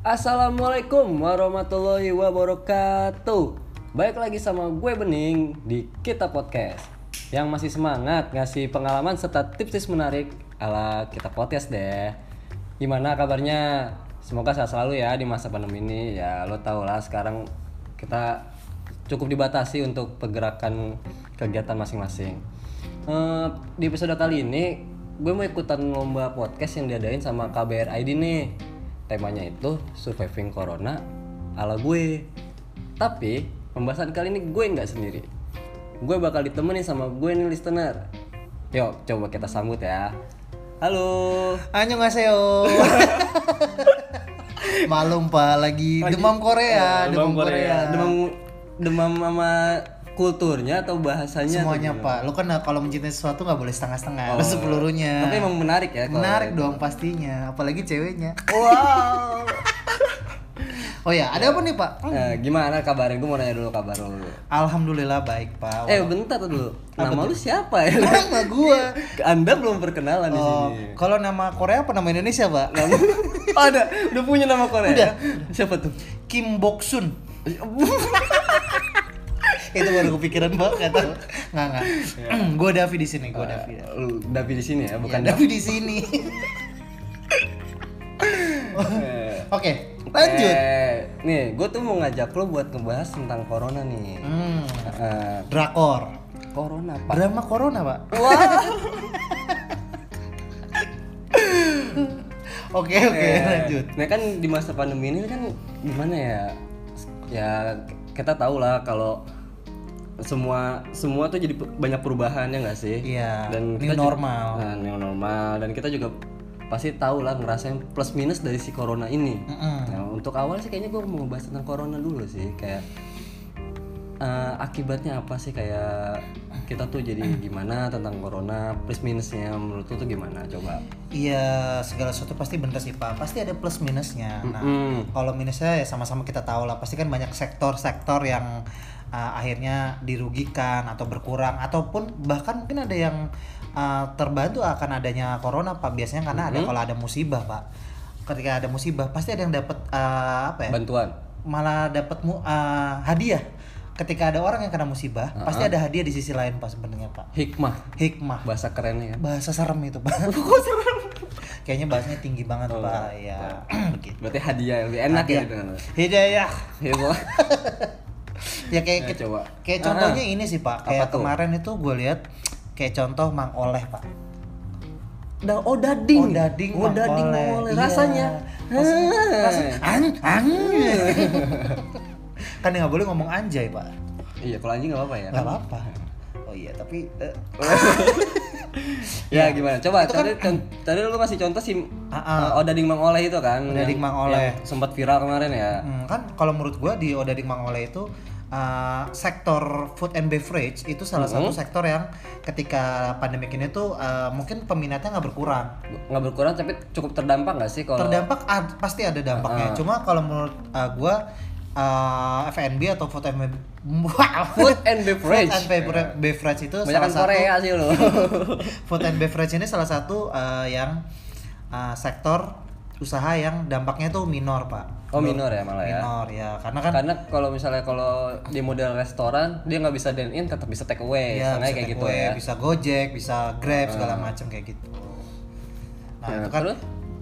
Assalamualaikum warahmatullahi wabarakatuh. Baik lagi sama gue Bening di Kita Podcast. Yang masih semangat ngasih pengalaman serta tips-tips menarik ala Kita Podcast deh. Gimana kabarnya? Semoga sehat selalu ya di masa pandemi ini. Ya lo tau lah sekarang kita cukup dibatasi untuk pergerakan kegiatan masing-masing Eh, Di episode kali ini gue mau ikutan lomba podcast yang diadain sama KBR ID nih. Temanya itu surviving corona ala gue. Tapi pembahasan kali ini gue nggak sendiri. Gue bakal ditemenin sama gue nih listener. Yuk coba kita sambut ya. Halo. Annyeonghaseyo. Malum pak lagi demam Korea, demam, Korea. demam demam sama kulturnya atau bahasanya Semuanya gimana? pak. Lu kan kalau mencintai sesuatu nggak boleh setengah-setengah, harus sepelurunya. tapi emang menarik ya menarik dong pastinya, apalagi ceweknya. wow Oh ya, ada apa nih pak? Eh, gimana kabarnya gue mau nanya dulu kabar lo dulu Alhamdulillah baik pak. eh bentar dulu nama lu siapa ya nama gua. anda belum perkenalan di Oh, sini kalau nama Korea apa nama Indonesia pak? Nama Oh, ada, udah punya nama Korea. Udah. Siapa tuh? Kim Boksun. Itu baru kepikiran pak, nggak tahu. Nggak nggak. Gue Davi di sini, gue Davi. ya. Davi di sini ya, bukan Bukan Davi di sini. Eh, Oke, lanjut. Eh, nih, gue tuh mau ngajak lo buat ngebahas tentang corona nih. Hmm, Eh, drakor. corona apa? Drama corona, Pak. Wah. Oke, oke, Eh, lanjut. Nah kan di masa pandemi ini kan gimana ya? Ya kita tahu lah kalau semua semua tuh jadi banyak perubahan ya nggak sih? Iya, Dan new normal. Nah, new normal dan kita juga pasti tahu lah ngerasain plus minus dari si corona ini. Mm-mm. Nah, untuk awal sih kayaknya gue mau bahas tentang corona dulu sih kayak eh, akibatnya apa sih kayak kita tuh jadi gimana tentang corona plus minusnya menurut lu tuh gimana coba? Iya, segala sesuatu pasti bener sih, Pak. Pasti ada plus minusnya. Nah, Mm. kalau minusnya ya sama-sama kita tahu lah. Pasti kan banyak sektor-sektor yang uh, akhirnya dirugikan atau berkurang ataupun bahkan mungkin ada yang uh, terbantu akan adanya corona, Pak. Biasanya karena ada kalau ada musibah, Pak. Ketika ada musibah pasti ada yang dapat uh, apa ya? Bantuan. malah dapat mu- uh, hadiah ketika ada orang yang kena musibah pasti ada hadiah di sisi lain pak sebenarnya pak Hikmah hikmah bahasa kerennya ya. bahasa serem itu pak kayaknya bahasanya tinggi banget pak ya begitu Berarti hadiah yang lebih enak ya Hadiah. gitu kan. hidayah Ya, ya kayak Ya, coba. kayak contohnya ini sih pak kayak tuh? kemarin itu gue lihat kayak contoh mang oleh pak Da, oh dading. oh dading oh Mang dading Oleh. Mang Oleh. Iya. Rasanya. Rasanya- Ah. rasanya ang ang kan nggak boleh ngomong anjay pak Iya, kalau anjing nggak apa-apa ya. nggak apa-apa oh iya tapi eh, Ya, gimana? Coba Itu kan- tadi con- tadi lu kasih contoh si Ah, ah. uh, Odading Mang Oleh itu kan. Odading Mang Oleh. sempat viral kemarin ya. Hmm, kan kalau menurut gua di Odading Mang Oleh itu uh, sektor food and beverage itu salah satu sektor yang ketika pandemi ini tuh uh, mungkin peminatnya nggak berkurang. Nggak berkurang tapi cukup terdampak nggak sih kalau Terdampak ad- pasti ada dampaknya. Cuma kalau menurut uh, gua uh, F&B atau food and bev- food and beverage. Food and bever- beverage itu Banyak salah satu Korea sih lo. food and beverage ini salah satu uh, yang uh, sektor usaha yang dampaknya tuh minor, Pak. Oh, minor ya malah ya. Minor ya, karena kan Karena kalau misalnya kalau di model restoran dia nggak bisa dine in tetap bisa take away. Setengahnya bisa kayak take gitu away, ya. bisa Gojek, bisa Grab segala macam kayak gitu. Nah, Ya, itu kan terus?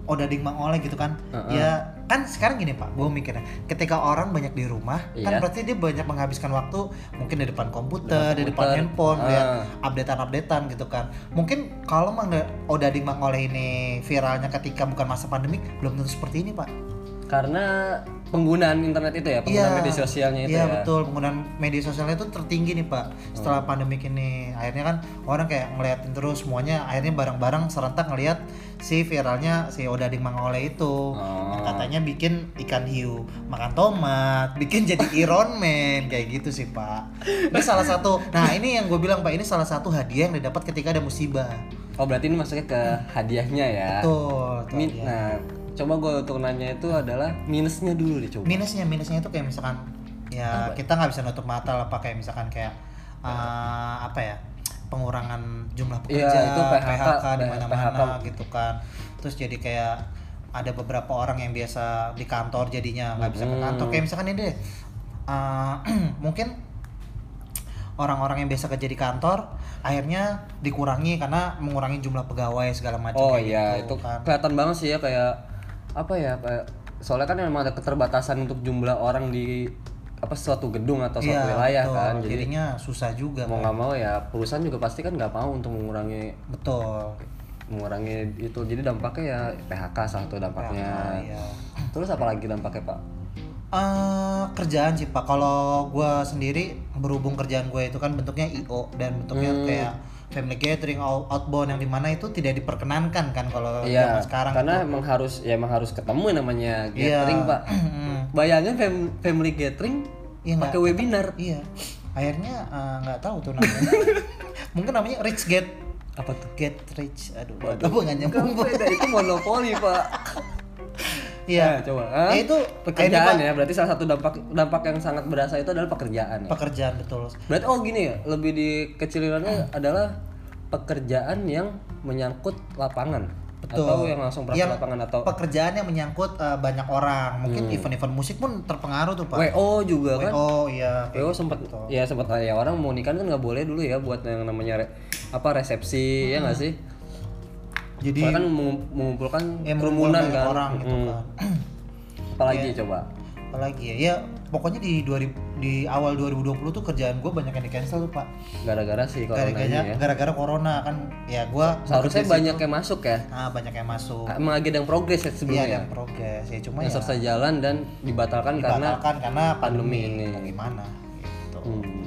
odading mang oleh gitu kan. Heeh. Ya, kan sekarang gini, Pak. Gue mikirnya, ketika orang banyak di rumah, kan Iya. berarti dia banyak menghabiskan waktu mungkin di depan komputer, di depan komputer. handphone, Ah. lihat updatean-updatean gitu kan. Mungkin kalau mang odading mang oleh ini viralnya ketika bukan masa pandemik, belum tentu seperti ini, Pak. Karena penggunaan internet itu ya, penggunaan media sosialnya itu iya, ya. betul penggunaan media sosialnya itu tertinggi nih pak setelah Hmm. pandemik ini akhirnya kan orang kayak ngeliatin terus semuanya akhirnya bareng-bareng serentak ngeliat si viralnya si Odading Mang Oleh itu Oh. yang katanya bikin ikan hiu makan tomat bikin jadi Iron Man kayak gitu sih pak ini salah satu nah ini yang gue bilang pak ini salah satu hadiah yang didapat ketika ada musibah Oh berarti ini masuknya ke hadiahnya ya. betul, betul Min- ya. Nah, coba gue untuk nanya itu adalah minusnya dulu deh coba. minusnya minusnya itu kayak misalkan ya kita nggak bisa nutup mata lah pak kayak misalkan kayak eh, apa ya pengurangan jumlah Iya, pekerja, itu PHK, di PHK. mana-mana gitu kan. Terus jadi kayak ada beberapa orang yang biasa di kantor jadinya nggak bisa ke Hmm. kantor. Kayak misalkan ini deh, uh, mungkin orang-orang yang biasa kerja di kantor akhirnya dikurangi karena mengurangi jumlah pegawai segala macam. Oh kayak iya, gitu itu kan. kelihatan banget sih ya kayak apa ya kayak soalnya kan memang ada keterbatasan untuk jumlah orang di apa suatu gedung atau suatu Iya, wilayah betul. kan. Jadi jadinya susah juga. mau kan. nggak mau ya perusahaan juga pasti kan nggak mau untuk mengurangi Betul. mengurangi itu. Jadi dampaknya ya PHK salah satu dampaknya. Nah, iya. Terus apa lagi dampaknya pak? Eh, kerjaan sih pak kalau gue sendiri berhubung kerjaan gue itu kan bentuknya io dan bentuknya Hmm. kayak family gathering out- outbound yang di mana itu tidak diperkenankan kan kalau Iya, zaman sekarang karena itu. emang harus ya emang harus ketemu namanya Iya. gathering pak. Mm. Bayangin fam- family gathering Iya, nggak- pakai webinar. iya akhirnya eh, nggak tahu tuh namanya mungkin namanya rich get Apa tuh? get rich aduh apa nggak nyambung itu monopoli pak. iya Nah, coba. Ya, itu pekerjaan ya. Berarti salah satu dampak dampak yang sangat berasa itu adalah pekerjaan ya. pekerjaan betul Berarti oh gini ya, lebih dikecilinannya adalah pekerjaan yang menyangkut lapangan Betul. atau yang langsung Yang lapangan atau pekerjaan yang menyangkut eh, banyak orang mungkin Hmm. event-event musik pun terpengaruh tuh pak WO juga kan. oh iya WO sempat ya sempat ya orang mau nikah kan nggak boleh dulu ya buat yang namanya re- apa resepsi ya nggak sih? Jadi Soalnya kan mengu- mengumpulkan ya, kerumunan kan. orang gitu Hmm. kan Apalagi coba. apalagi ya ya pokoknya di 2000 di awal 2020 tuh kerjaan gue banyak yang di cancel tuh pak Gara-gara sih corona ini gara-gara ya. gara-gara corona kan ya gue Seharusnya banyak yang masuk ya. ah banyak yang masuk Emang ada yang progres ya iya sebelumnya. ada yang progres ya cuma yang ya selesai jalan dan dibatalkan karena dibatalkan karena pandemi, pandemi ini. Mau gimana gitu hmm.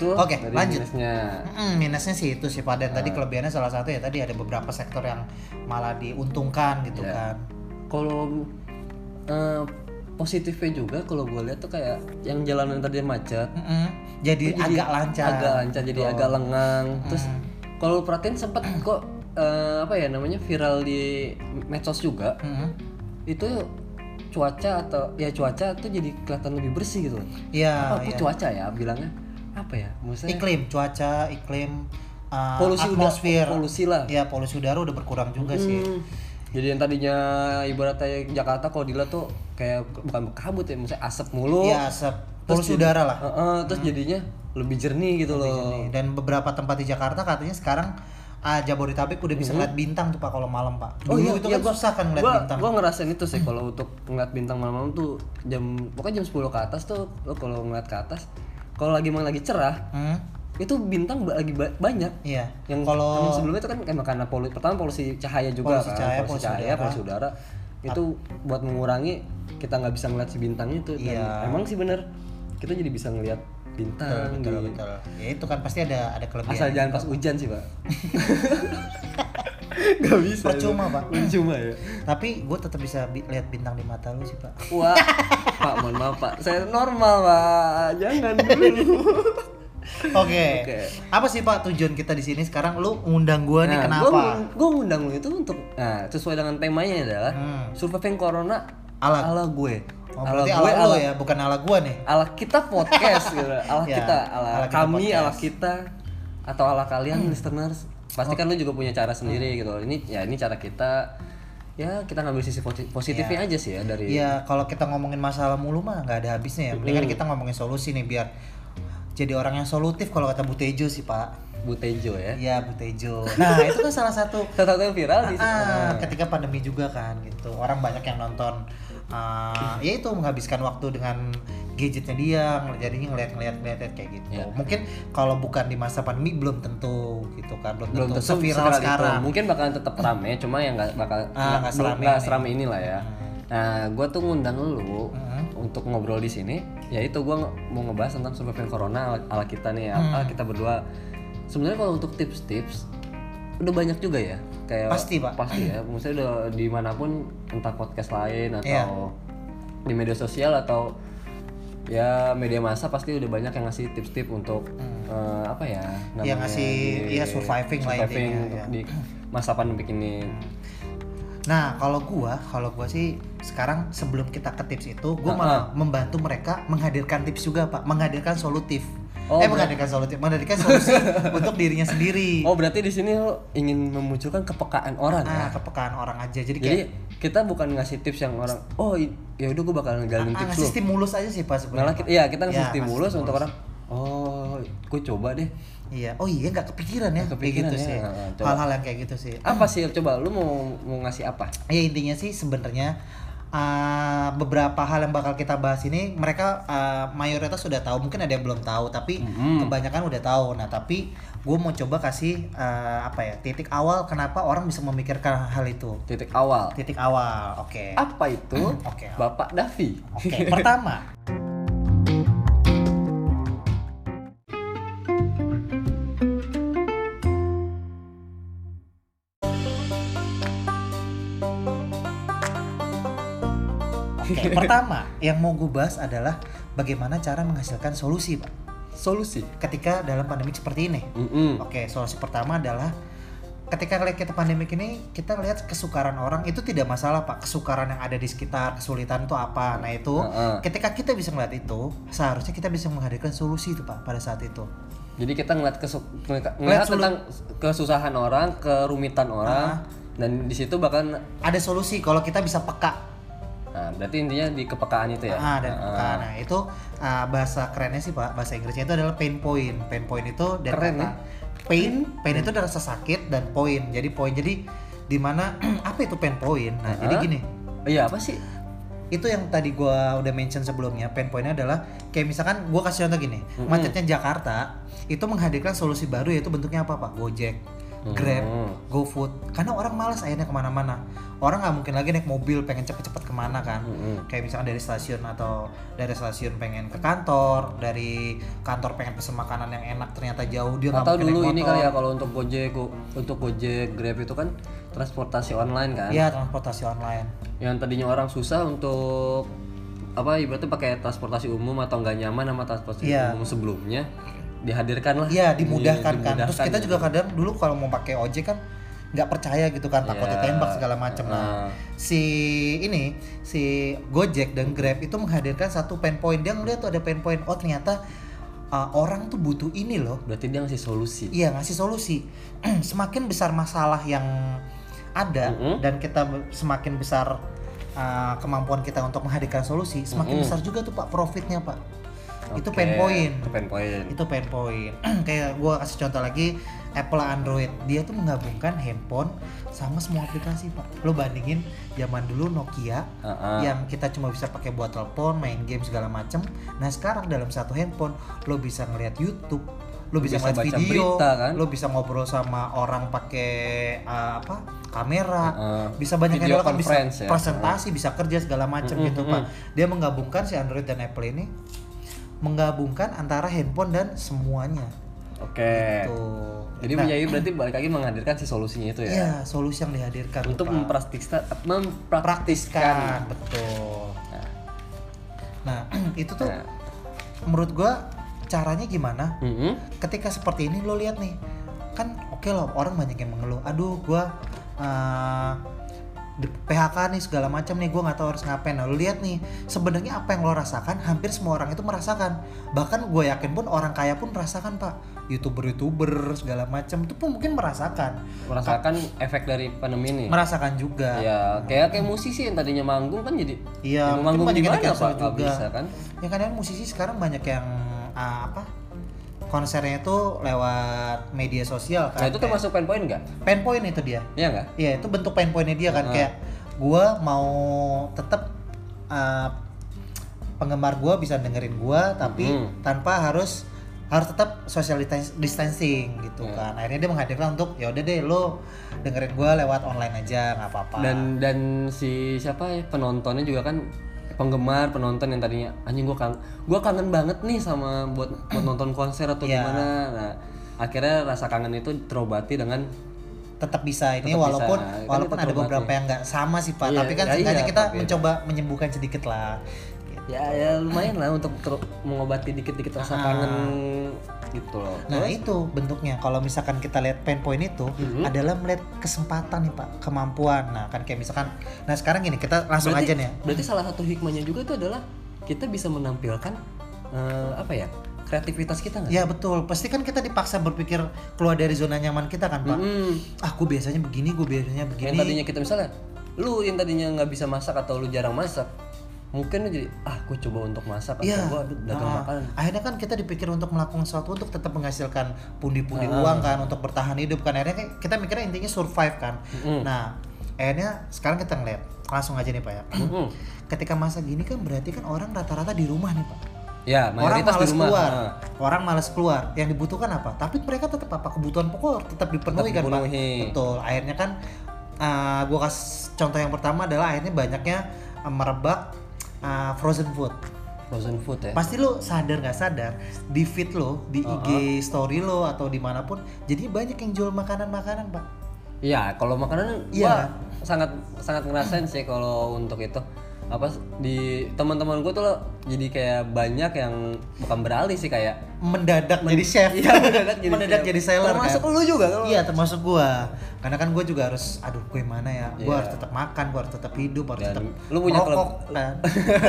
Tuh, Oke, dari lanjut. minusnya. Mm, minusnya sih itu sih Pak dan Nah. tadi kelebihannya salah satu ya tadi ada beberapa sektor yang malah diuntungkan gitu Iya. kan Kalau eh, positifnya juga kalau gue lihat tuh kayak yang jalanan tadi macet, Mm-mm. jadi, agak lancar agak lancar jadi agak lengang. Terus kalau perhatiin sempat kok eh, apa ya namanya viral di medsos juga Mm-mm. itu cuaca atau ya cuaca tuh jadi kelihatan lebih bersih gitu. Iya, apa iya. cuaca ya bilangnya apa ya? Maksudnya iklim cuaca iklim uh, polusi atmosfer udara, polusi lah. ya polusi udara udah berkurang juga sih Hmm. Jadi yang tadinya ibaratnya Jakarta kalau dilihat tuh kayak bukan kabut ya, misalnya asap mulu. ya asap polusi udara lah Heeh, terus jadinya lebih jernih gitu loh. Nih, dan beberapa tempat di Jakarta katanya sekarang ah, Jabodetabek udah bisa ngeliat bintang tuh pak kalau malam pak dulu itu kan gua- susah kan ngeliat gua, bintang Gua ngerasain itu sih kalau untuk ngeliat bintang malam-malam tuh jam pokoknya jam 10 ke atas tuh lo kalau ngeliat ke atas kalau lagi emang lagi cerah Hmm, itu bintang lagi ba- banyak. Iya. Yang kalau sebelumnya itu kan emang karena polu pertama polusi cahaya juga Polusi kan cahaya, polusi polusi cahaya udara. polusi udara. Itu buat mengurangi kita nggak bisa ngeliat si bintang itu dan Iya. emang sih bener kita jadi bisa ngeliat bintang betul di- betul. Ya itu kan pasti ada ada kelebihan asal jangan pas hujan sih pak nggak bisa Percuma, Pak. percuma ya tapi gue tetap bisa bi- lihat bintang di mata lu sih pak wah pak mohon maaf pak saya normal pak jangan dulu Oke. Oke. Apa sih Pak tujuan kita di sini sekarang? Lu ngundang gua nih Nah, kenapa? gue ngundang lu itu untuk nah sesuai dengan temanya adalah Hmm. surviving corona Ala- ala gue Oh, ala berarti gue ala, ala ya, bukan ala gua nih. ala kita podcast gitu ala Ya, kita ala, ala kita kami podcast. ala kita atau ala kalian listeners pasti kan lu juga punya cara sendiri gitu loh. ini ya ini cara kita ya kita ngambil sisi posi- positifnya aja sih ya dari Iya, kalau kita ngomongin masalah mulu mah nggak ada habisnya ya. Mendingan kita ngomongin solusi nih biar jadi orang yang solutif kalau kata Butejo sih Pak. Butejo ya Iya Butejo. Nah itu kan salah satu salah satu yang viral di ah, ketika pandemi juga kan gitu orang banyak yang nonton ah, ya itu menghabiskan waktu dengan gadgetnya dia jadinya ngeliat-ngeliat ngeliat kayak gitu Ya. mungkin kalau bukan di masa pandemi belum tentu gitu kan belum, belum tentu, tentu seviral seviral itu. sekarang mungkin bakalan tetap rame cuma yang nggak bakal Ah, nggak serame nggak ini. inilah ya nah gue tuh ngundang lu Mhm. untuk ngobrol di sini ya itu gue mau ngebahas tentang surviving corona ala, ala kita nih ala kita berdua sebenarnya kalau untuk tips-tips udah banyak juga ya kayak Pasti, Pak. pasti ya maksudnya udah di mana pun entah podcast lain atau Iya. di media sosial atau ya media massa pasti udah banyak yang ngasih tips-tips untuk eh, apa ya namanya, ngasih, iya, surviving lah surviving intinya, untuk ya. di masa pandemi ini nah kalau gua kalau gua sih sekarang sebelum kita ke tips itu gua Ah, malah membantu mereka menghadirkan tips juga pak. Menghadirkan solutif Oh, eh menghadirkan solusi, menghadirkan solusi untuk dirinya sendiri. Oh berarti di sini lo ingin memunculkan kepekaan orang ya? ah, kepekaan orang aja. Jadi Jadi kayak kita bukan ngasih tips yang orang, oh ya udah gue bakal ngejalanin ah, tips ngasih lo. stimulus aja sih Malah sebenarnya. kita, ya kita ngasih Ya, ngasih stimulus untuk stimulus. orang, oh gue coba deh. Iya. Oh iya nggak kepikiran ya kayak kepikiran gitu ya, sih. Hal-hal yang kayak gitu sih. Apa sih coba lu mau mau ngasih apa? Ya intinya sih sebenarnya uh, beberapa hal yang bakal kita bahas ini mereka uh, mayoritas sudah tahu mungkin ada yang belum tahu tapi Mhm. kebanyakan udah tahu. Nah tapi gue mau coba kasih uh, apa ya titik awal kenapa orang bisa memikirkan hal itu. Titik awal. Titik awal, oke. Apa itu? Oke. Bapak Davi. Oke, pertama. Oke, pertama yang mau gue bahas adalah bagaimana cara menghasilkan solusi, Pak. Solusi. Ketika dalam pandemi seperti ini. Mm-mm. Oke, solusi pertama adalah ketika ngeliat kita pandemik ini, kita lihat kesukaran orang itu tidak masalah pak. Kesukaran yang ada di sekitar, kesulitan itu apa. Nah itu, Heeh. ketika kita bisa ngeliat itu, seharusnya kita bisa menghadirkan solusi itu pak pada saat itu. Jadi kita ngeliat kesu- ngeliat, Ngeliat tentang kesusahan orang, kerumitan orang, dan di situ bahkan, Ada solusi kalau kita bisa peka. Nah berarti intinya di kepekaan itu ya. Ah, dan Ah, peka. Nah itu ah, bahasa kerennya sih pak, bahasa Inggrisnya itu adalah pain point. Pain point itu dari Keren, kata ya? pain, pain itu dari rasa sakit dan point. Jadi point jadi di mana apa itu pain point? Nah jadi Ah. gini. Iya apa sih? itu yang tadi gua udah mention sebelumnya pain pointnya adalah kayak misalkan gua kasih contoh gini macetnya Jakarta itu menghadirkan solusi baru yaitu bentuknya apa pak Gojek Grab Hmm. GoFood karena orang malas akhirnya ke mana-mana orang nggak mungkin lagi naik mobil pengen cepet-cepet ke mana kan Mm-mm. kayak misalkan dari stasiun atau dari stasiun pengen ke kantor dari kantor pengen pesen makanan yang enak ternyata jauh dia nggak Atau mungkin dulu naik ini motor. kali ya kalau untuk Gojek, Go- untuk Gojek, Grab itu kan transportasi online kan. Iya transportasi online Yang tadinya orang susah untuk apa ibaratnya pakai transportasi umum atau nggak nyaman sama transportasi Iya. umum sebelumnya dihadirkan lah. Iya Di- dimudahkan kan. Terus kita gitu. juga kadang dulu kalau mau pakai ojek kan nggak percaya gitu kan takut Iya. ditembak segala macam. Nah Ah. si ini si Gojek dan Grab itu menghadirkan satu pain point. Dia ngeliat tuh ada pain point. Oh ternyata uh, orang tuh butuh ini loh. Berarti dia ngasih solusi. Iya ngasih solusi. semakin besar masalah yang ada Mm-mm. dan kita semakin besar uh, kemampuan kita untuk menghadirkan solusi, semakin Mm-mm. besar juga tuh pak profitnya pak. Itu Oke, pain point. Itu pain point. itu pain point. Kayak gua kasih contoh lagi Apple Android. Dia tuh menggabungkan handphone sama semua aplikasi pak. Lo bandingin zaman dulu Nokia Ah, ah. yang kita cuma bisa pakai buat telepon main game segala macem. Nah sekarang dalam satu handphone lo bisa ngeliat YouTube lo bisa, Bisa ngeliat video berita, kan? lo bisa ngobrol sama orang pakai uh, apa kamera. Ah, bisa banyak video yang dilakukan bisa ya. presentasi bisa kerja segala macam Mm, gitu mm, pak dia menggabungkan si Android dan Apple ini menggabungkan antara handphone dan semuanya Oke. gitu Jadi nah, menjadi berarti balik lagi menghadirkan si solusinya itu ya. iya solusi yang dihadirkan Untuk Pak. mempraktikkan praktiskan mempraktiskan. betul Nah, nah itu tuh Nah. menurut gua caranya gimana mm-mm. ketika seperti ini lo lihat nih kan oke loh orang banyak yang mengeluh aduh gua uh, di PHK nih segala macam nih gua nggak tahu harus ngapain nah, lo lihat nih sebenarnya apa yang lo rasakan hampir semua orang itu merasakan bahkan gue yakin pun orang kaya pun merasakan pak youtuber youtuber segala macam itu pun mungkin merasakan merasakan efek dari pandemi ini. merasakan juga Ya, kayak kayak musisi yang tadinya manggung kan jadi Iya, manggung gimana Pak? Juga. bisa kan? ya kadang musisi sekarang banyak yang ah, apa konsernya itu lewat media sosial kan Nah, itu Kayak termasuk pain point enggak? pain point itu dia Iya enggak? Iya itu bentuk pain pointnya dia kan Ah. kayak gua mau tetap uh, penggemar gua bisa dengerin gua tapi Mhm. tanpa harus harus tetap social distancing gitu Iya. kan akhirnya dia menghadirkan untuk ya udah deh lo dengerin gua lewat online aja nggak apa-apa Dan dan si siapa ya penontonnya juga kan penggemar penonton yang tadinya anjing gua kangen gua kangen banget nih sama buat buat nonton konser atau Iya. gimana. Nah, akhirnya rasa kangen itu terobati dengan tetap bisa ini Tetap walaupun bisa. Kan walaupun itu ada beberapa yang nggak sama sih pak Iya, tapi kan ya seenggaknya iya, kita tapi- mencoba menyembuhkan sedikit lah. Ya ya lumayan lah untuk mengobati dikit-dikit rasa Ah. kangen gitu loh. Nah Terus, itu bentuknya kalau misalkan kita lihat pain point itu Mhm. adalah melihat kesempatan nih pak kemampuan nah kan kayak misalkan nah sekarang gini kita langsung berarti, aja nih ya Berarti salah satu hikmahnya juga itu adalah kita bisa menampilkan eh, apa ya kreativitas kita nggak? Ya betul, pasti kan kita dipaksa berpikir keluar dari zona nyaman kita kan pak. Mm. Ah, gue biasanya begini, gue biasanya Yang begini. tadinya kita misalnya, lu yang tadinya nggak bisa masak atau lu jarang masak, mungkin lu jadi ah gue coba untuk masak Iya, atau gue dagang ah, makanan. akhirnya kan kita dipikir untuk melakukan sesuatu untuk tetap menghasilkan pundi-pundi Ah. uang kan, untuk bertahan hidup kan. Akhirnya kita mikirnya intinya survive kan. Mm. Nah, akhirnya sekarang kita ngeliat langsung aja nih pak ya. Mm-mm. Ketika masa gini kan berarti kan orang rata-rata di rumah nih pak. Ya, Orang malas rumah. keluar, Ah. orang malas keluar. Yang dibutuhkan apa? Tapi mereka tetap apa? Kebutuhan pokok tetap dipenuhi Tetap kan pak. Betul. Akhirnya kan, uh, gue kasih contoh yang pertama adalah akhirnya banyaknya uh, merebak uh, frozen food. Frozen food ya. Pasti lo sadar nggak sadar di feed lo, di IG story lo atau di mana pun, jadi banyak yang jual makanan-makanan pak. Iya, kalau makanan Iya. sangat sangat ngerasain sih kalau untuk itu apa di teman-teman gue tuh lo jadi kayak banyak yang bukan beralih sih kayak Mendadak jadi chef. Iya, mendadak jadi mendadak chef. jadi seller Termasuk kan. lu juga kan? Iya termasuk gua. Karena kan gua juga harus, aduh gue mana ya? Gua Iya. harus tetap makan, gua harus tetap hidup, harus Dan tetap lu punya rokok keleb- kan.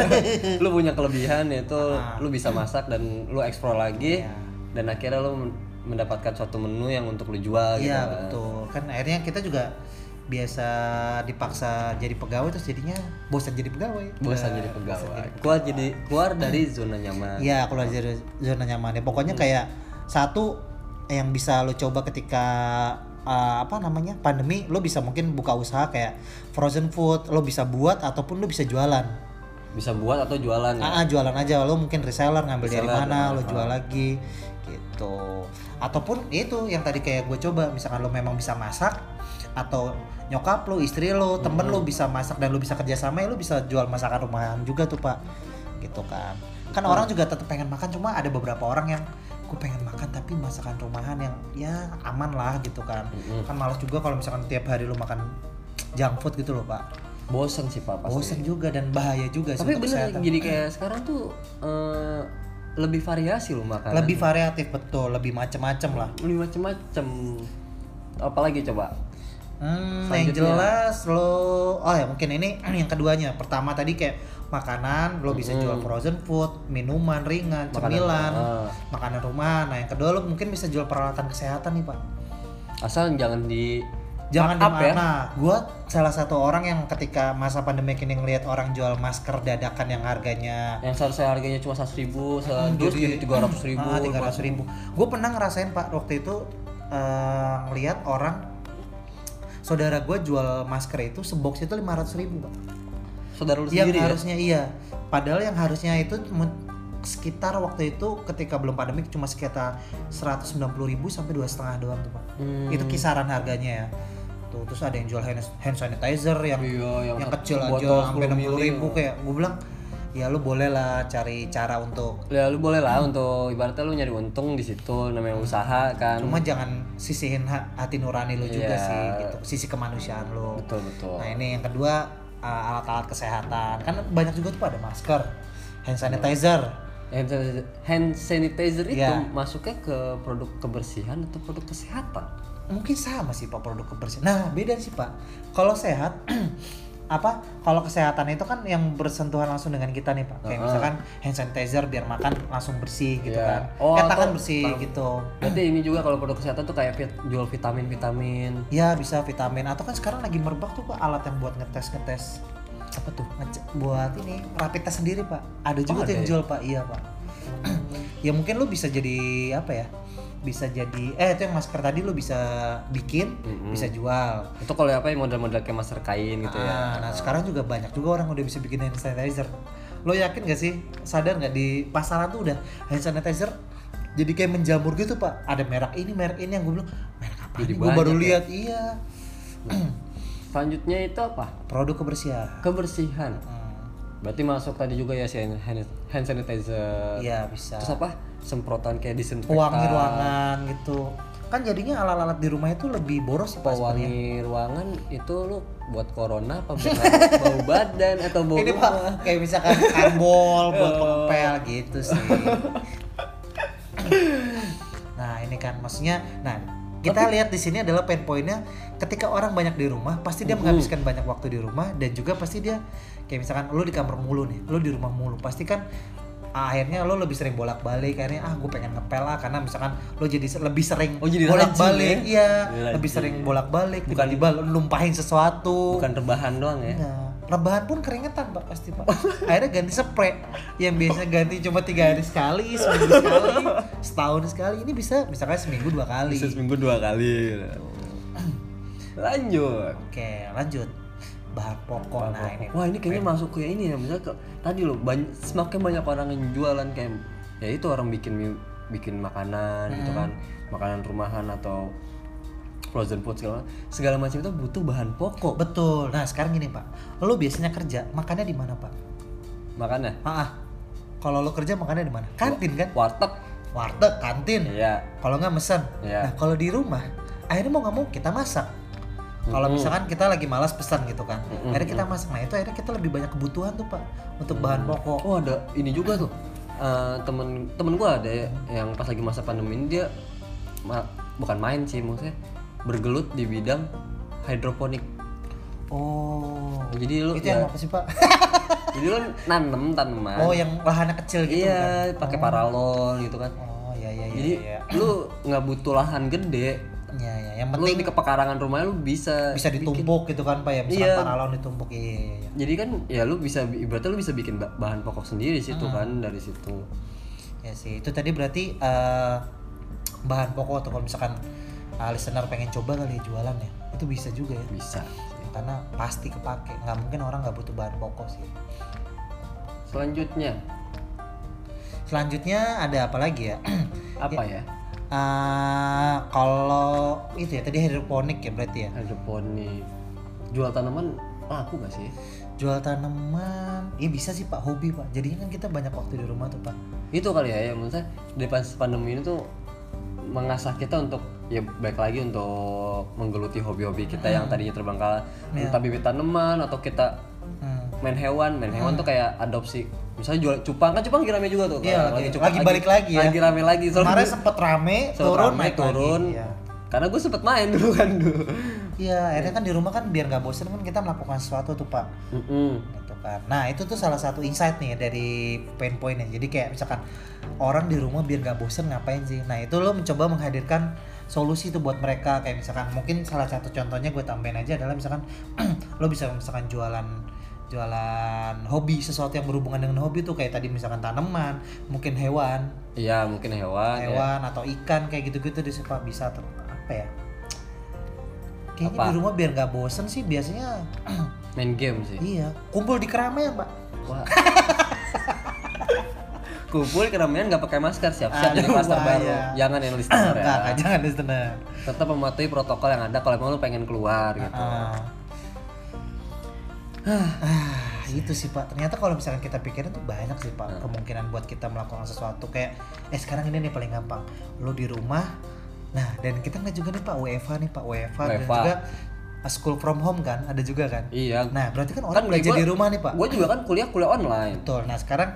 lu punya kelebihan yaitu Ah. lu bisa masak dan lu eksplor lagi Iya. dan akhirnya lu men- mendapatkan suatu menu yang untuk lu jual gitu. Iya kan. betul. Kan akhirnya kita juga biasa dipaksa jadi pegawai terus jadinya bosan jadi pegawai. Bosan Nah, jadi pegawai. Keluar jadi keluar dari zona nyaman. Iya, keluar dari zona nyaman ya. Pokoknya kayak satu yang bisa lo coba ketika uh, apa namanya pandemi, lo bisa mungkin buka usaha kayak frozen food, lo bisa buat ataupun lo bisa jualan. Bisa buat atau jualan ya. Ah, ah, jualan aja, lo mungkin reseller ngambil dari Reseller, mana, ah, lo jual lagi gitu. Ataupun itu yang tadi kayak gue coba, misalkan lo memang bisa masak atau nyokap lo, istri lo, temen lo bisa masak dan lo bisa kerjasama, ya lo bisa jual masakan rumahan juga tuh pak, gitu kan. Kan orang juga tetap pengen makan, cuma ada beberapa orang yang gue pengen makan tapi masakan rumahan yang ya aman lah gitu kan. Mm-mm. Kan malas juga kalau misalkan tiap hari lo makan junk food gitu loh pak. Bosan sih Pak pasti. Bosen juga dan bahaya juga sih Tapi bener kesehatan. jadi kayak sekarang tuh eh, lebih variasi loh makanan. lebih variatif betul lebih macem-macem lah lebih macem-macem. Apalagi coba? Hmm, yang jelas lo oh ya mungkin ini yang keduanya pertama tadi kayak makanan lo bisa jual frozen food minuman ringan Makanan, cemilan ah. makanan rumahan nah yang kedua lo mungkin bisa jual peralatan kesehatan nih pak Asal jangan di jangan di ya. mana gua salah satu orang yang ketika masa pandemi ini ngelihat orang jual masker dadakan yang harganya Yang seharusnya harganya cuma seratus ribu, terus jadi tiga ratus ribu. Ah, 300 ribu. Gue pernah ngerasain pak waktu itu eh, ngelihat orang saudara gue jual masker itu sebox itu 500 ribu pak. Saudara lu Yang sendiri ya? harusnya iya. Padahal yang harusnya itu sekitar waktu itu ketika belum pandemi cuma sekitar 190 ribu sampai dua setengah doang tuh pak. Hmm. Itu kisaran harganya ya. Tuh terus ada yang jual hand, hand sanitizer yang Iya, yang yang kecil aja sampai 10 60 ribu mili. kayak gue bilang ya lu boleh lah cari cara untuk Ya lu boleh lah untuk ibaratnya lu nyari untung di situ namanya usaha kan. cuma jangan sisihin ha- hati nurani lu juga Iya. sih gitu sisi kemanusiaan lu betul betul. nah ini yang kedua uh, alat-alat kesehatan kan banyak juga tuh ada masker hand sanitizer Hand sanitizer, hand sanitizer itu Iya. masuknya ke produk kebersihan atau produk kesehatan? mungkin sama sih pak produk kebersihan nah beda sih pak kalau sehat apa kalau kesehatan itu kan yang bersentuhan langsung dengan kita nih pak kayak Heeh. misalkan hand sanitizer biar makan langsung bersih gitu Iya. kan Oh, kayak tangan bersih tangan- gitu Berarti ini juga kalau produk kesehatan tuh kayak fit- jual vitamin-vitamin. ya bisa vitamin atau kan sekarang lagi merebak tuh pak alat yang buat ngetes ngetes Apa tuh? ngecek buat ini rapid test sendiri pak ada juga Oh, tuh yang ada ya? jual pak iya pak ya mungkin lu bisa jadi apa ya bisa jadi eh itu yang masker tadi lu bisa bikin Mm-mm. bisa jual Itu kalau apa ya model-model kayak masker kain gitu Ah, ya. nah sekarang juga banyak juga orang udah bisa bikin hand sanitizer lo yakin gak sih sadar nggak di pasaran tuh udah hand sanitizer jadi kayak menjamur gitu pak ada merek ini merek ini yang gue bilang merek apa Jadi gue baru ya? lihat iya Selanjutnya itu apa? produk kebersihan Kebersihan. Hmm, Berarti masuk tadi juga ya si hand, sanitizer. iya bisa Terus apa? Semprotan kayak disinfektan. pewangi ruangan gitu kan jadinya alat-alat di rumah itu lebih boros sih. Pewangi ruangan itu lu buat corona apa buat bau badan atau bau ini pak kayak misalkan karbol buat pengepel gitu sih nah ini kan maksudnya nah kita lihat di sini adalah pain pointnya ketika orang banyak di rumah pasti dia menghabiskan banyak waktu di rumah dan juga pasti dia kayak misalkan lu di kamar mulu nih lu di rumah mulu pasti kan akhirnya lo lebih sering bolak-balik akhirnya ah gue pengen ngepel lah karena misalkan lo jadi lebih sering Oh, jadi bolak-balik. rajin ya? iya Jadi lebih sering bolak-balik Bukan- tiba-tiba lo numpahin sesuatu. bukan rebahan doang ya? Nah, rebahan pun keringetan pak pasti pak. Akhirnya ganti spray. Yang biasanya ganti cuma tiga hari sekali, seminggu sekali, setahun sekali. Ini bisa misalkan seminggu dua kali. bisa seminggu dua kali. Lanjut. Oke lanjut bahan pokok. nah ini. Wah ini kayaknya masuk ke ini ya misalnya ke, tadi loh banyak, semakin banyak orang yang jualan kayak ya itu orang bikin bikin makanan gitu kan makanan rumahan atau frozen food segala segala macam itu butuh bahan pokok Betul. Nah sekarang gini pak, lo biasanya kerja makannya di mana pak? makanya Ah, kalau lo kerja makannya di mana? Kantin kan? warteg Warteg, kantin. ya Kalau nggak mesen. Iya. Nah kalau di rumah, akhirnya mau nggak mau kita masak. Kalau misalkan kita lagi malas pesan gitu kan, akhirnya kita masak. Nah itu akhirnya kita lebih banyak kebutuhan tuh pak untuk bahan pokok. oh ada ini juga tuh Eh, temen temen gua ada ya, yang pas lagi masa pandemi ini dia ma- bukan main sih maksudnya bergelut di bidang hidroponik Oh, jadi lu itu ya, yang apa sih pak? jadi lu nanem tanaman oh yang lahannya kecil gitu iya kan? pakai paralon gitu kan Oh iya iya iya. jadi iya. lu nggak butuh lahan gede Iya iya. Yang lu penting di kepekarangan rumahnya lu bisa bisa ditumpuk gitu kan pak ya, misalkan Iya. paralon ditumpuk iya iya. iya. jadi kan ya lu bisa ibaratnya lu bisa bikin ba- bahan pokok sendiri situ Hmm. kan dari situ Ya sih, itu tadi berarti eh, bahan pokok atau kalau misalkan uh, listener pengen coba kali ya jualan ya, itu bisa juga ya. bisa Karena pasti kepake, nggak mungkin orang nggak butuh bahan pokok sih. selanjutnya Selanjutnya ada apa lagi ya? apa ya Eh, kalau itu ya tadi hidroponik ya berarti ya. hidroponik jual tanaman laku gak sih Jual tanaman, iya bisa sih pak, hobi pak. Jadinya kan kita banyak waktu di rumah tuh pak. itu kali ya ya maksudnya di pas pandemi ini tuh mengasah kita untuk ya baik lagi untuk menggeluti hobi-hobi kita yang tadinya terbengkalai entah bibit tanaman atau kita Hmm. main hewan main hewan tuh kayak adopsi misalnya jual cupang kan cupang lagi rame juga tuh Iya, Kalau lagi- cupang lagi balik lagi ya. lagi rame lagi soalnya Kemarin sempet rame, sempet turun rame, naik turun lagi. Iya. karena gue sempet main dulu kan dulu Iya, akhirnya kan di rumah kan biar nggak bosen kan kita melakukan sesuatu tuh pak. Mm-mm. gitu kan. Nah itu tuh salah satu insight nih dari pain pointnya. Jadi kayak misalkan orang di rumah biar nggak bosen ngapain sih? Nah itu lo mencoba menghadirkan solusi tuh buat mereka kayak misalkan mungkin salah satu contohnya gue tambahin aja adalah misalkan lo bisa misalkan jualan jualan hobi sesuatu yang berhubungan dengan hobi tuh kayak tadi misalkan tanaman mungkin hewan iya mungkin hewan ya. hewan atau ikan kayak gitu-gitu di pak bisa tuh apa ya kayaknya Apa? di rumah biar nggak bosen sih biasanya main game sih iya kumpul di keramaian pak Wah. kumpul keramaian nggak pakai masker siap-siap jadi klaster baru jangan yang listener ya jangan listener. tetap mematuhi protokol yang ada kalau emang lu pengen keluar gitu Ah. Ah, itu sih Pak. Ternyata kalau misalkan kita pikirin tuh banyak sih Hmm. Pak kemungkinan buat kita melakukan sesuatu kayak eh sekarang ini nih paling gampang. Lo di rumah. Nah, dan kita nggak juga nih Pak WFH nih Pak WFH dan juga uh, school from home kan ada juga kan. iya Nah, berarti kan orang Kan belajar gua- di rumah nih Pak. gue juga kan kuliah kuliah online Betul. Nah, sekarang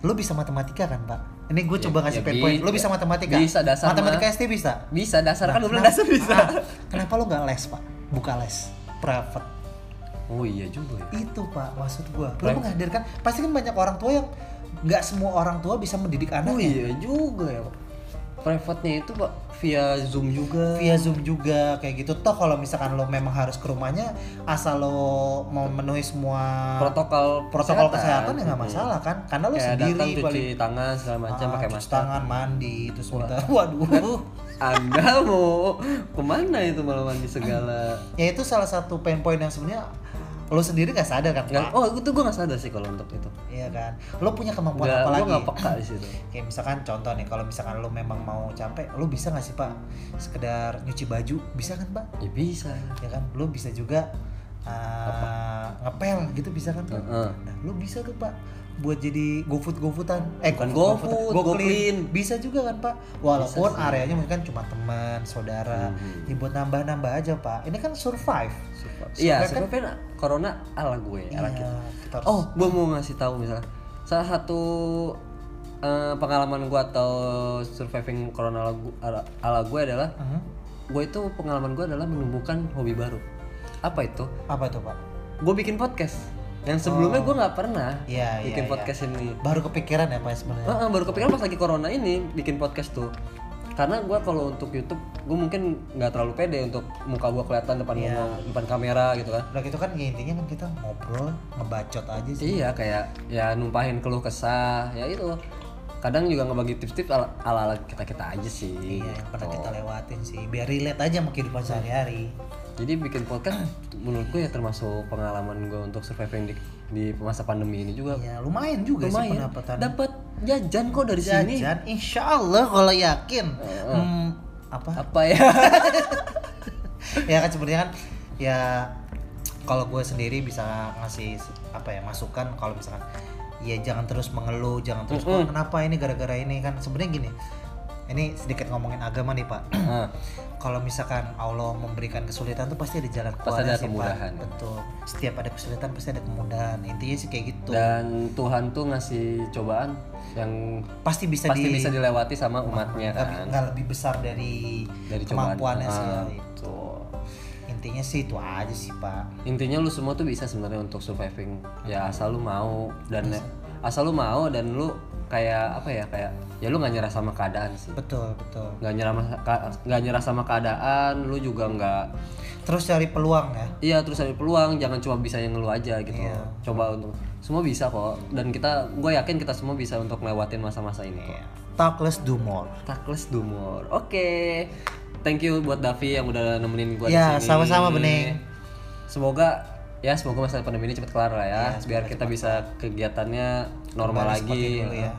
lo bisa matematika kan Pak? Ini gue Ya- coba ngasih ya pain point. Lo bi- bisa matematika? bisa, dasar Matematika mah. ST bisa? bisa dasar kan lu bilang dasar bisa Ah, kenapa lo nggak les Pak? Buka les private. Oh iya juga ya. Itu pak maksud gua. Right. menghadirkan pasti kan banyak orang tua yang nggak semua orang tua bisa mendidik oh anaknya. iya juga ya private-nya itu pak via zoom juga. Via zoom juga kayak gitu. Toh kalau misalkan lo memang harus ke rumahnya asal lo mau memenuhi semua protokol protokol kesehatan, ya nggak Hmm. masalah kan? Karena lo kayak sendiri datang cuci paling tangan segala macam Ah, pakai masker. tangan mandi terus minta waduh. Anda mau ke mana itu malah mandi segala ya itu salah satu pain point yang sebenarnya lo sendiri nggak sadar kan Nggak- pak oh itu gue gak sadar sih kalau untuk itu iya kan lo punya kemampuan Nggak, apa lagi gak peka di situ Kayak misalkan contoh nih, kalau misalkan lo memang mau capek, lo bisa nggak sih pak sekedar nyuci baju, bisa kan pak? ya bisa Ya kan, lo bisa juga uh, ngepel gitu bisa kan pak? Heeh. Nah, lo bisa tuh pak buat jadi GoFood GoFoodan, eh Bukan GoFood, GoClean. GoClean. bisa juga kan pak? Walaupun areanya mungkin kan cuma teman, saudara, Mhm. ya buat nambah-nambah aja pak. Ini kan survive. Iya kan- sebenarnya corona ala gue ala Iya, kita kita harus- oh gue mau ngasih tahu misalnya salah satu eh, pengalaman gue atau surviving corona ala, ala, ala gue adalah Mhm. gue itu pengalaman gue adalah menumbuhkan hobi baru apa itu Apa tuh pak? gue bikin podcast yang sebelumnya gue nggak pernah Iya, iya, bikin iya. podcast ini Baru kepikiran ya Pak sebenarnya. Heeh, baru kepikiran pas lagi corona ini bikin podcast tuh karena gue kalau untuk YouTube gue mungkin nggak terlalu pede untuk muka gue kelihatan depan Iya. ngomong, depan kamera gitu kan Udah gitu kan ya intinya kan kita ngobrol, ngebacot aja sih. iya kayak ya numpahin keluh kesah ya itu kadang juga ngebagi tips-tips ala ala kita kita aja sih Iya, yang pernah kita lewatin sih. Biar relate aja sama kehidupan sehari-hari. Jadi bikin podcast menurut gue ya termasuk pengalaman gue untuk surviving di, di masa pandemi ini juga. Ya lumayan juga sih lumayan. pendapatan. dapat jajan kok dari sini. Jajan, insya Allah kalau yakin. Hmm, apa? apa ya? Ya kan sebenarnya kan ya kalau gue sendiri bisa ngasih apa ya masukan kalau misalkan ya jangan terus mengeluh jangan terus "Oh, kenapa ini gara-gara ini? Kan sebenarnya gini ini sedikit ngomongin agama nih pak. Kalau misalkan Allah memberikan kesulitan tuh pasti ada jalan Pasti keluarnya ada sih, Pak. kemudahan. betul. Setiap ada kesulitan pasti ada kemudahan. Intinya sih kayak gitu. Dan Tuhan tuh ngasih cobaan yang pasti bisa pasti di bisa dilewati sama umatnya kan? nggak lebih besar dari, dari cobaan. kemampuannya sih ya. Ah, betul. intinya sih itu aja sih pak. Intinya lu semua tuh bisa sebenarnya untuk surviving. Ya asal lu mau dan asal lu mau dan lu kayak apa ya kayak ya lu nggak nyerah sama keadaan sih betul betul nggak nyerah nggak nyerah sama keadaan lu juga nggak terus cari peluang ya iya terus ada peluang jangan cuma bisa yang ngeluh aja gitu Iya. coba untuk semua bisa kok dan kita gue yakin kita semua bisa untuk ngelewatin masa-masa ini kok talk less do more Takless Dumor. Oke. Thank you buat Davi yang udah nemenin gua Ya, di sini. sama-sama, Bening. Semoga ya semoga masa pandemi ini cepat kelar lah ya, biar kita bisa kegiatannya normal lagi. dulu ya.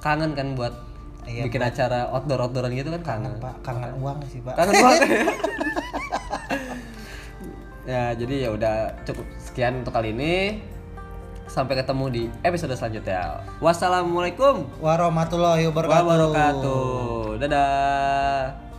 Kangen kan buat Iya, bikin acara outdoor outdooran gitu kan kangen. pak kangen uang sih pak Kangen banget. ya, jadi ya udah cukup sekian untuk kali ini. Sampai ketemu di episode selanjutnya. Wassalamualaikum warahmatullahi wabarakatuh wabarakatuh. Dadah.